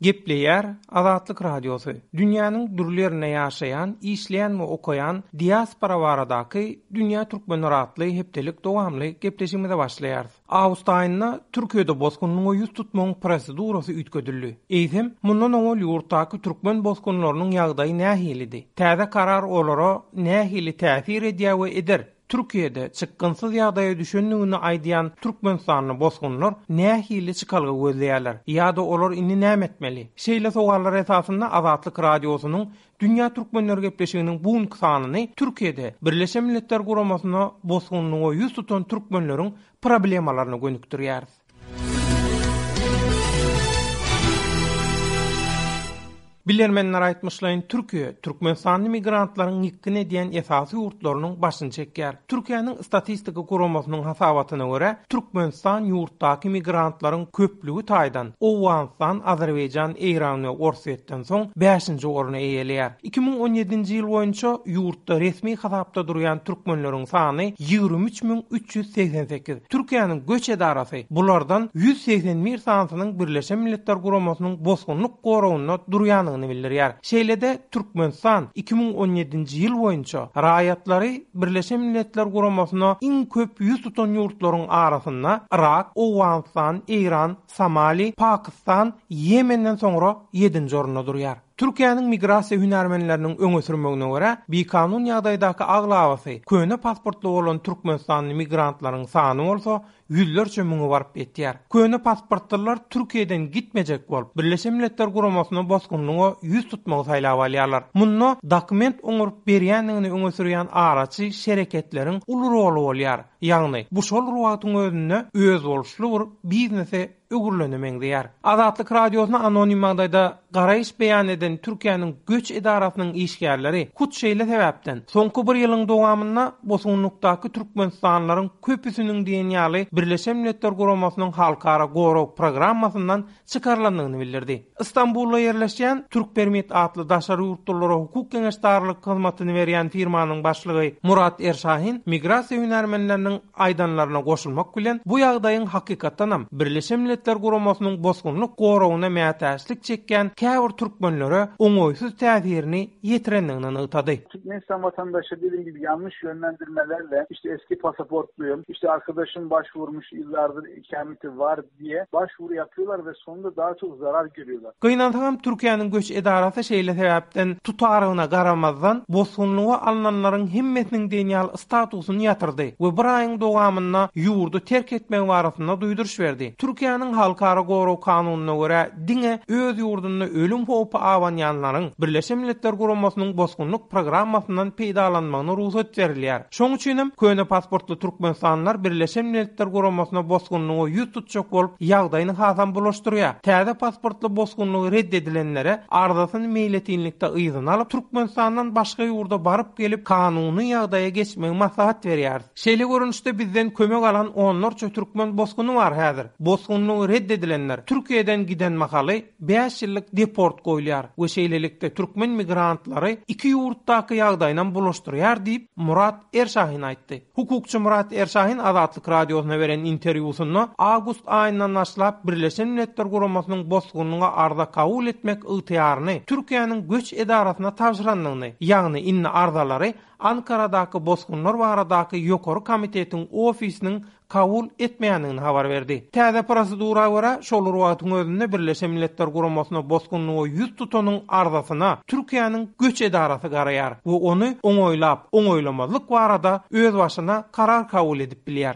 Gepleýär Azatlyk Radiosy. Dünýäniň dürli ýerinde ýaşaýan, işleýän we okaýan diaspora baradaky Dünýä Türkmenler atly hepdelik dowamly gepleşigimize başlaýarys. Awgust aýynda Türkiýede bosgunlyga ýüz tutmagyň prosedurasy üýtgedildi. Eýsem, mundan owal ýurtdaky türkmen bosgunlarynyň ýagdaýy nähilidi? Täze karar olara nähili täsir edýär we eder? Türkiýede çykgynsyz ýagdaýa düşendigini aýdýan türkmenistanly bosgunlar nähili çykalga gözleýärler ýa-da olar indi näme etmeli? Şeýle sowallar esasynda Azatlyk Radiosynyň Dünýä Türkmenleri gepleşiginiň bu günki sanyny Türkiýede Birleşen Milletler Guramasyna bosgunlyga ýüz tutan türkmenleriň problemalaryna gönükdirýäris. Bilermenler aýtmyşlaýyn, Türkiýe türkmenistanly migrantlaryň nikgin edýän esasy ýurtlarynyň başyny çekýär. Türkiýäniň statistika guramasynyň hasabatyna görä, Türkmenistan ýurtdaky migrantlaryň köplügi taýdan Owganystan, Azerbaýjan, Eýran we Orsýetden soň bäşinji orny eýeleýär. Iki müň on ýedinji ýyl boýunça ýurtda resmi hasapda durýan türkmenleriň sany ýigrimi üç müň üç ýüz segsen sekiz. Türkiýäniň göç edarasy bulardan ýüz segsen bir sanysynyň Birleşen Milletler Guramasynyň bosgunlyk goragynda durýanyny bildirýär. Şeýle-de Türkmenistan iki müň on ýedinji ýyl boýunça raýatlary Birleşen Milletler Guramasyna iň köp ýüz tutan ýurtlaryň arasynda Yrak, Owganystan, Eýran, Somali, Pakistan, Ýemenden soňra ýedinji orunda durýar. Türkiýäniň migrasiýa hünärmenleriniň öňe sürmegine görä, bikanun ýagdaýdaky aglabasy köne pasportly bolan türkmenistanly migrantlaryň sany bolsa ýüzlerçe müňe baryp ýetýär. Köne pasportlylar Türkiýeden gitmejek bolup, Birleşen Milletler Guramasyna bosgunlyga ýüz tutmagy saýlap alýarlar. Munda dokument oňaryp berýändigini öňe sürýän araçy şereketleriň uly roly bolýar. Ýagny, bu şol bir wagtyň özünde özboluşly bir biznese öwrülene meňzeýär. Azatlyk Radiosyna anonim ýagdaýda garaýyş beýan eden Türkiýäniň göç edarasynyň işgärleri hut şeýle sebäpden, soňky bir ýylyň dowamynda bosunlukdaky türkmenistanlylaryň köpüsiniň diýen ýaly Birleşen Milletler Guramasynyň Halkara gorag programmasyndan çykarylandygyny bildirdi. Stambulda ýerleşýän Türkpermit atly daşary ýurtlulara hukuk geňeşdarlyk hyzmatyny berýän firmanyň başlygy Murat Erşahin migrasiýa hünärmenleriniň aýdanlaryna goşulmak bilen, bu ýagdaýyň hakykatdanam Birleşen Milletler Guramasynyň bosgunlyk goragyna mätäçlik çekýän käbir türkmenlere oňaýsyz täsirini ýetirendigini nygtady. Türkmenistan watandaşy biziň gibi ýalňyş ýönlendirmelerle işte eski pasaportluyum, işte arkadaşym başvurmuş ýyllardyr ikameti bar, diýe başwury ýapýolar we şonda daha çok zarar görýolar. Gynansaňam Türkiýäniň göç edarasy şeýle sebäpden tutarygyna garamazdan bosgunlyga alnanlaryň hemmesiniň diýen ýaly statusyny ýatyrdy we bir aýyň dogamynda ýurdy terk etmegi barasynda duýduryş berdi. Türkiýäniň halkara gorag kanunyna görä diňe öz ýurdunda ölüm howpy abanýanlaryň Birleşen Milletler Guramasynyň bosgunlyk programmasyndan peýdalanmagyna rugsat berilýär. Şonuň üçin hem köne pasportly türkmenistanlylar Birleşen Milletler Guramasyna bosgunlyga ýüz tutjak bolup, ýagdaýyny hasam bulaşdyrýar. Täze pasportly bosgunlygy red edilenlere arzasyny meýletinlikde yzyna alyp, Türkmenistandan başga ýurda baryp-gelip, kanuny ýagdaýa geçmegi maslahat berýäris. Şeýle görnüşde bizden kömek alan onlarça türkmen bosguny bar häzir. Bosgunlygy red edilenler Türkiýeden giden mahaly, bäş ýyllyk deport goýulýar we şeýlelikde türkmen migrantlary iki ýurtdaky ýagdaýynam bulaşdyrýar diýip, Murat Erşahin aýtdy. Hukukçy Murat Erşahin Azatlyk Radiosyna beren interwýusynda awgust aýyndan başlap Birleşen Milletler Guramasynyň bosgunlyga arza kabul etmek ygtyýaryny Türkiýäniň göç edarasyna tabşyrandygyny, ýagny indi arzalary Ankaradaky bosgunlar baradaky ýokary komitetiň ofisiniň kabul etmeýändigini habar berdi. Täze prosedura görä, şol bir wagtyň özünde Birleşen Milletler Guramasyna bosgunlyga ýüz tutanyň arzasyna Türkiýäniň göç edarasy garaýar we ony oňaýlap, oňaýlamazlyk barada özbaşyna karar kabul edip bilýär.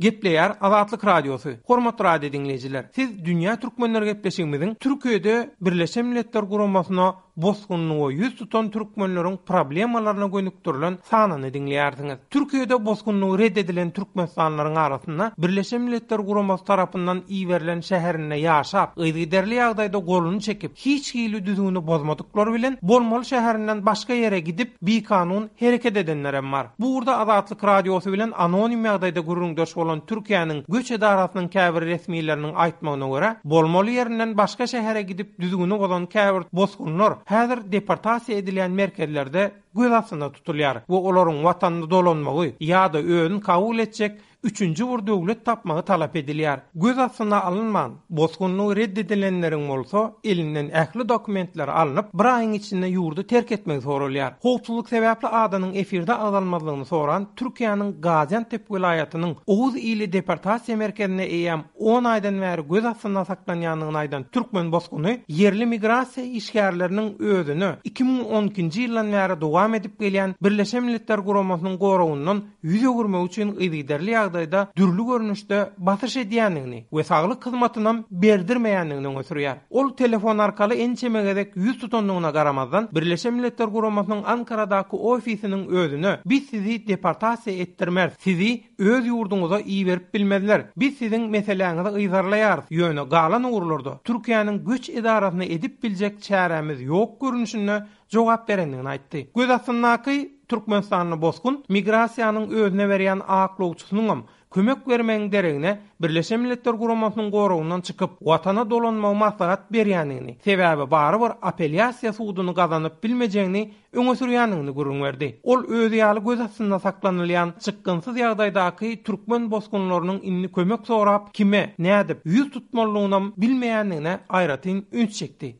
Gepleýär Azatlyk Radiosy, Hormatly radio diňleýjiler, siz dünýä türkmenleri gepleşigimiziň Türkiýede Birleşen Milletler Guramasyna bosgunlyga ýüz tutan türkmenleriň problemalaryna gönükdirilen sanyny diňleýärsiňiz. Türkiýede bosgunlygy red edilen türkmenistanlylaryň arasynda Birleşen Milletler Guramasy tarapyndan iberilen şäherinde ýaşap, yzygiderli ýagdaýda goluny çekip, hiç hili düzgüni bozmadyklary bilen, bolmaly şäherinden başga ýere gidip, bikanun hereket edenlerem bar. Bu ugurda Azatlyk Radiosy bilen anonim ýagdaýda gürrüňdeş bolan Türkiýäniň göç edarasynyň käbir resmileriniň aýtmagyna görä, bolmaly ýerinden başga şähere gidip, Düzgüni bozan käbir bosgunlar häzir deportasiýa edilýän merkezlerde göz astynda tutulýar we olaryň watanyna dolanmagy ýa-da özüni kabul etjek üçünji bir döwlet tapmagy talap edilýär. Göz astyna alynman, bosgunlygy red edilenleriň bolsa elinden ähli dokumentleri alnyp, bir aýyň içinde ýurdy terk etmegi soralýar. Howpsuzlyk sebäpli adynyň efirde agzalmazlygyny soran Türkiýäniň Gaziantep welaýatynyň Oguz ili deportasiýa merkezinde eýýäm on aýdan bäri göz astynda saklanýandygyny aýdan türkmen bosguny ýerli migrasiýa işgärleriniň özüne iki müň on ikinji ýyldan bäri dowam edip gelýän Birleşen Milletler Guramasynyň goragyndan ýüz öwürmek üçin yzygiderli ýagdaýda dürli görnüşde basyş edýändigini we saglyk hyzmatynam berdirmeýändigini öňe sürýär. Ol telefon arkaly ençeme gezek ýüz tutandygyna garamazdan, Birleşen Milletler Guramasynyň Ankaradaky ofisiniň özüne Biz sizi deportasiýa etdirmeris, sizi, Öz ýurduňyza iberip bilmezler. Biz siziň meseläňizi yzarlaýarys, ýöne galan ugurlarda Türkiýäniň göç edarasyna edip biljek çärämiz ýok görnüşinde jogap berendigini aýtdy. Göz astyndaky türkmenistanly bosgun migrasiýanyň özüne berýän aklawçysynyňam kömek bermegiň deregine Birleşen Milletler Guramasynyň goragyndan çykyp, watana dolanmagy maslahat berýändigini, sebäbi barybir apelýasiýa suduny gazanyp bilmejegini öňe sürýändigini gürrüň berdi. Ol özi ýaly göz astynda saklanylýan çykgynsyz ýagdaýdaky türkmen bosgunlarynyň indi kömek sorap kime, nädip, ýüz tutmalydygynam bilmeýändigine aýratyn üns çekdi.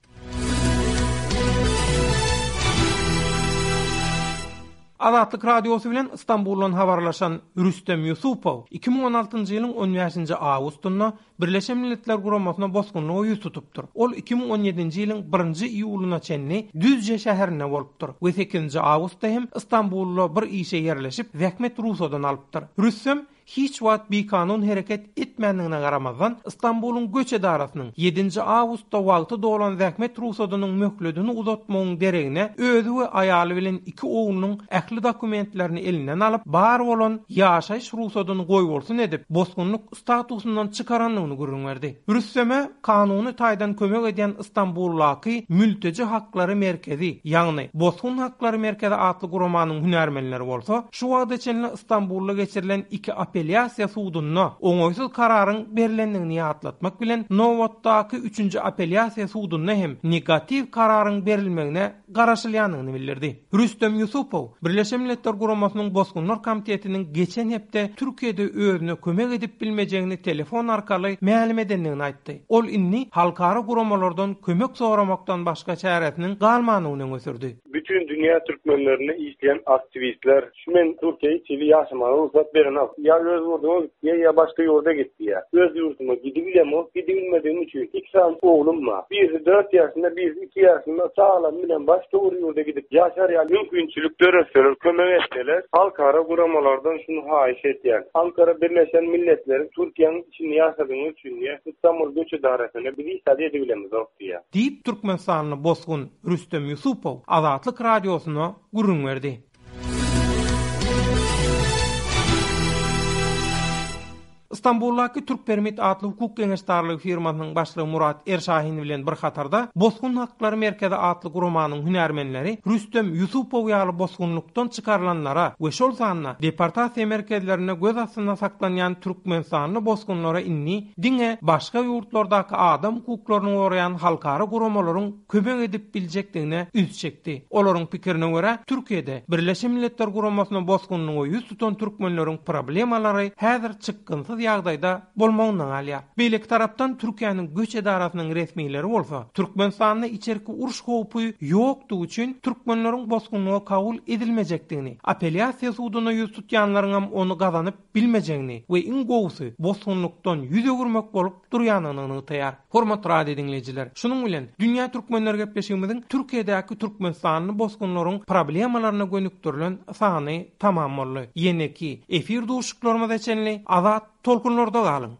Azatlyk Radiosy bilen Stambuldan habarlaşan Rüstem Ýusupow iki müň on altynjy ýylyň on bäşinji awgustynda Birleşen Milletler Guramasyna bosgunlyga ýüz tutupdyr. Ol iki müň on ýedinji ýylyň birinji iýulyna çenli Düzje şäherinde bolupdyr we sekizinji awgustda hem Ystambulda bir işe ýerleşip, zähmet rugsadyny alypdyr. Rüstem hiç wagt bikanun hereket etmändigine garamazdan, Ystambuluň göç edarasynyň ýedinji awgustda wagty dolan zähmet rugsadynyň möhledini uzatmagyň deregine özi we aýaly bilen iki oglunyň ähli dokumentlerini elinden alyp, bar bolan ýaşaýyş rugsadyny goýbolsun edip, bosgunlyk statusyndan çykarandygyny gürrüň berdi. Rüsteme kanuny taýdan kömek edýän Istanbuldaky Mülteji haklary merkezi, ýagny Bosgun haklary merkezi atly guramanyň hünärmenleri bolsa, şu wagta çenli Istanbulda geçirilen iki apellýasiýa sudunda oňaýsyz kararyň berlendigini ýatlatmak bilen, nobatdaky üçünji apellýasiýa sudunda hem negatiw kararyň berilmegine garaşylýandygyny bildirdi. Rüstem Ýusupow Birleşen Milletler Guramasynyň Bosgunlar komitetiniň geçen hepde Türkiýede özüne kömek edip bilmejegini telefon arkaly mälim edendigini aýtdy. Ol indi halkara guramalardan kömek soramakdan başga çäresiniň galmanyny öňe sürdi. Bütin dünýä türkmenlerini isleýän aktiwistler Şu men Türkiýe içili ýaşamaga rugsat berenok. Ýa öz ýurduňa git diýýär, ýa başga ýurda git diýýär. Öz ýurduma gidibilemok. Gidibilmedigim üçin iki sany oglum bar. Birisi dört ýaşynda, birisi iki ýaşynda. Çagalarym bilen başga bir ýurda gidip ýaşar ýaly mümkinçilik döretseler, kömek etseler. Halkara guramalardan şuny haýyş edýän. Ankara Birleşen Milletleriň Türkiýäň içinde ýaşadygyňyz üçin diýýär, Istanbul göç edarasyna biz hiç zat edibilemizok diýýär. Diýip, türkmenistanly bosgun Rüstem Ýusupow Azatlyk Radiosyna gürrüň berdi. Stambuldaky Türkpermit atly hukuk geňeşdarlygy firmasynyň başlygy Murat Erşahin bilen bir hatarda Bosgun haklary merkezi atly guramanyň hünärmenleri Rüstem Ýusupow ýaly bosgunlykdan çykarylanlara we şol sanda deportasiýa merkezlerinde göz astynda saklanýan türkmenistanly bosgunlara indi diňe başga ýurtlardaky adam hukuklaryny goraýan halkara guramalaryň kömek edip biljekdigine üns çekdi. Olaryň pikirine görä, Türkiýede Birleşen Milletler Guramasyna bosgunlyga ýüz tutan türkmenleriň problemalary häzir çykgynsyz ýagdaýda bolmagyndan galýar. Beýleki tarapdan Türkiýäniň göç edarasynyň resmileri bolsa, Türkmenistanda içerki uruş howpy ýokdugy üçin türkmenleriň bosgunlyga kabul edilmejekdigini, apelýasiýa suduna ýüz tutýanlaryňam ony gazanyp bilmejegini we iň gowusy bosgunlykdan ýüz öwürmek bolup durýanyny nygtaýar. Hormatly radio diňleýjiler, şunuň bilen Dünýä Türkmenleri gepleşigimiziň Türkiýedäki türkmenistanly bosgunlaryň problemalaryna gönükdirilen sany tamam boldy. Ýeneki efir duşuşyklarymyza çenli azat tolkunlarda galyň!